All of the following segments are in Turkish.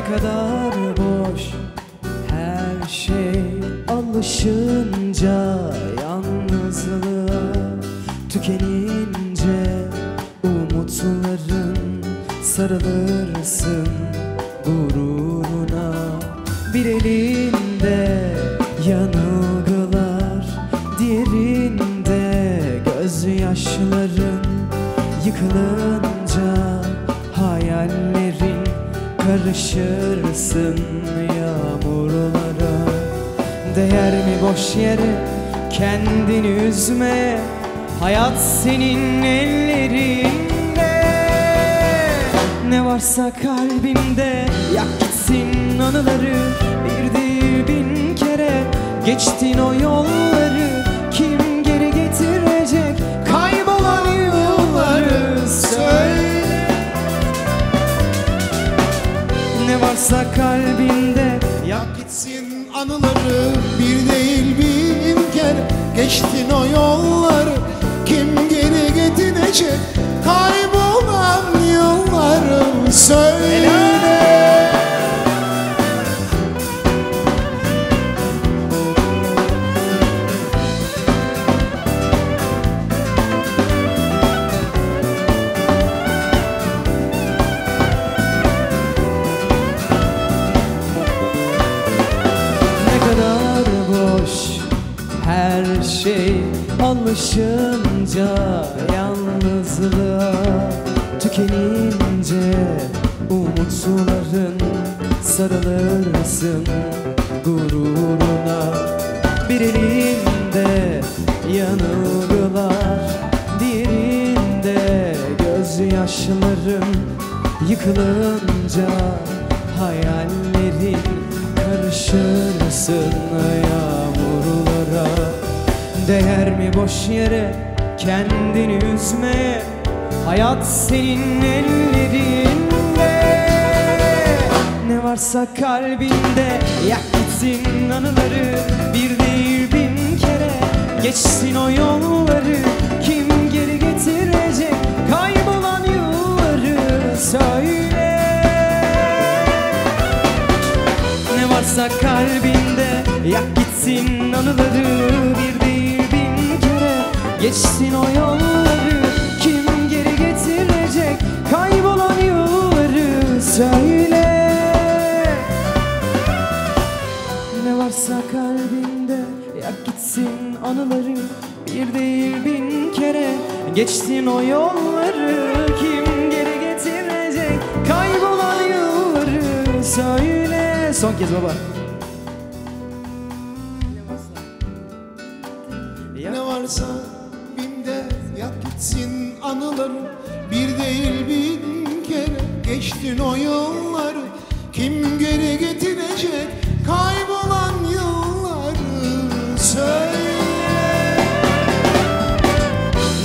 Ne kadar boş her şey Alışınca yalnızlığa Tükenince umutların Sarılırsın gururuna. Bir elinde yanılgılar Diğerinde gözyaşların Yıkılınca Karışırsın yağmurlara? Değer mi boş yere kendini üzme? Hayat senin ellerinde. Ne varsa kalbinde yak gitsin anıları Bir değil bin kere. Geçtin o yolları varsa kalbinde yak gitsin anıları bir değil bin kere. Geçtin o yolları kim geri getirecek Kaybolan yılları söyle şey Alışınca yalnızlığa Tükenince umutların Sarılırsın gururuna. Bir elinde yanılgılar Diğerinde gözyaşların Yıkılınca hayallerin Karışırsın. Yağmurlara Değer mi boş yere kendini üzmeye? Hayat senin ellerinde. Ne varsa kalbinde yak gitsin anıları Bir değil bin kere. Geçsin o yolları Kim geri getirecek? Kaybolan yılları söyle. Ne varsa kalbinde Yak gitsin anıları Bir Geçsin o yolları Kim geri getirecek Kaybolan yılları Söyle. Ne varsa kalbinde Yak gitsin anıları Bir değil bin kere. Geçsin o yolları Kim geri getirecek Kaybolan yılları Söyle. Son kez baba. Ne varsa yak gitsin anıları. Bir değil bin kere geçtin o yolları Kim geri getirecek kaybolan yılları? Söyle.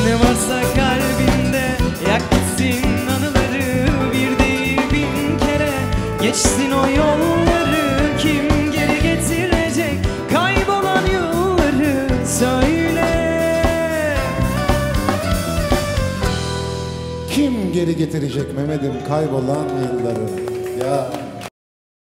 Ne varsa kalbinde yak gitsin anıları. Bir değil bin kere geçsin o yolları geri getirecek Mehmet'im kaybolan yılları Ya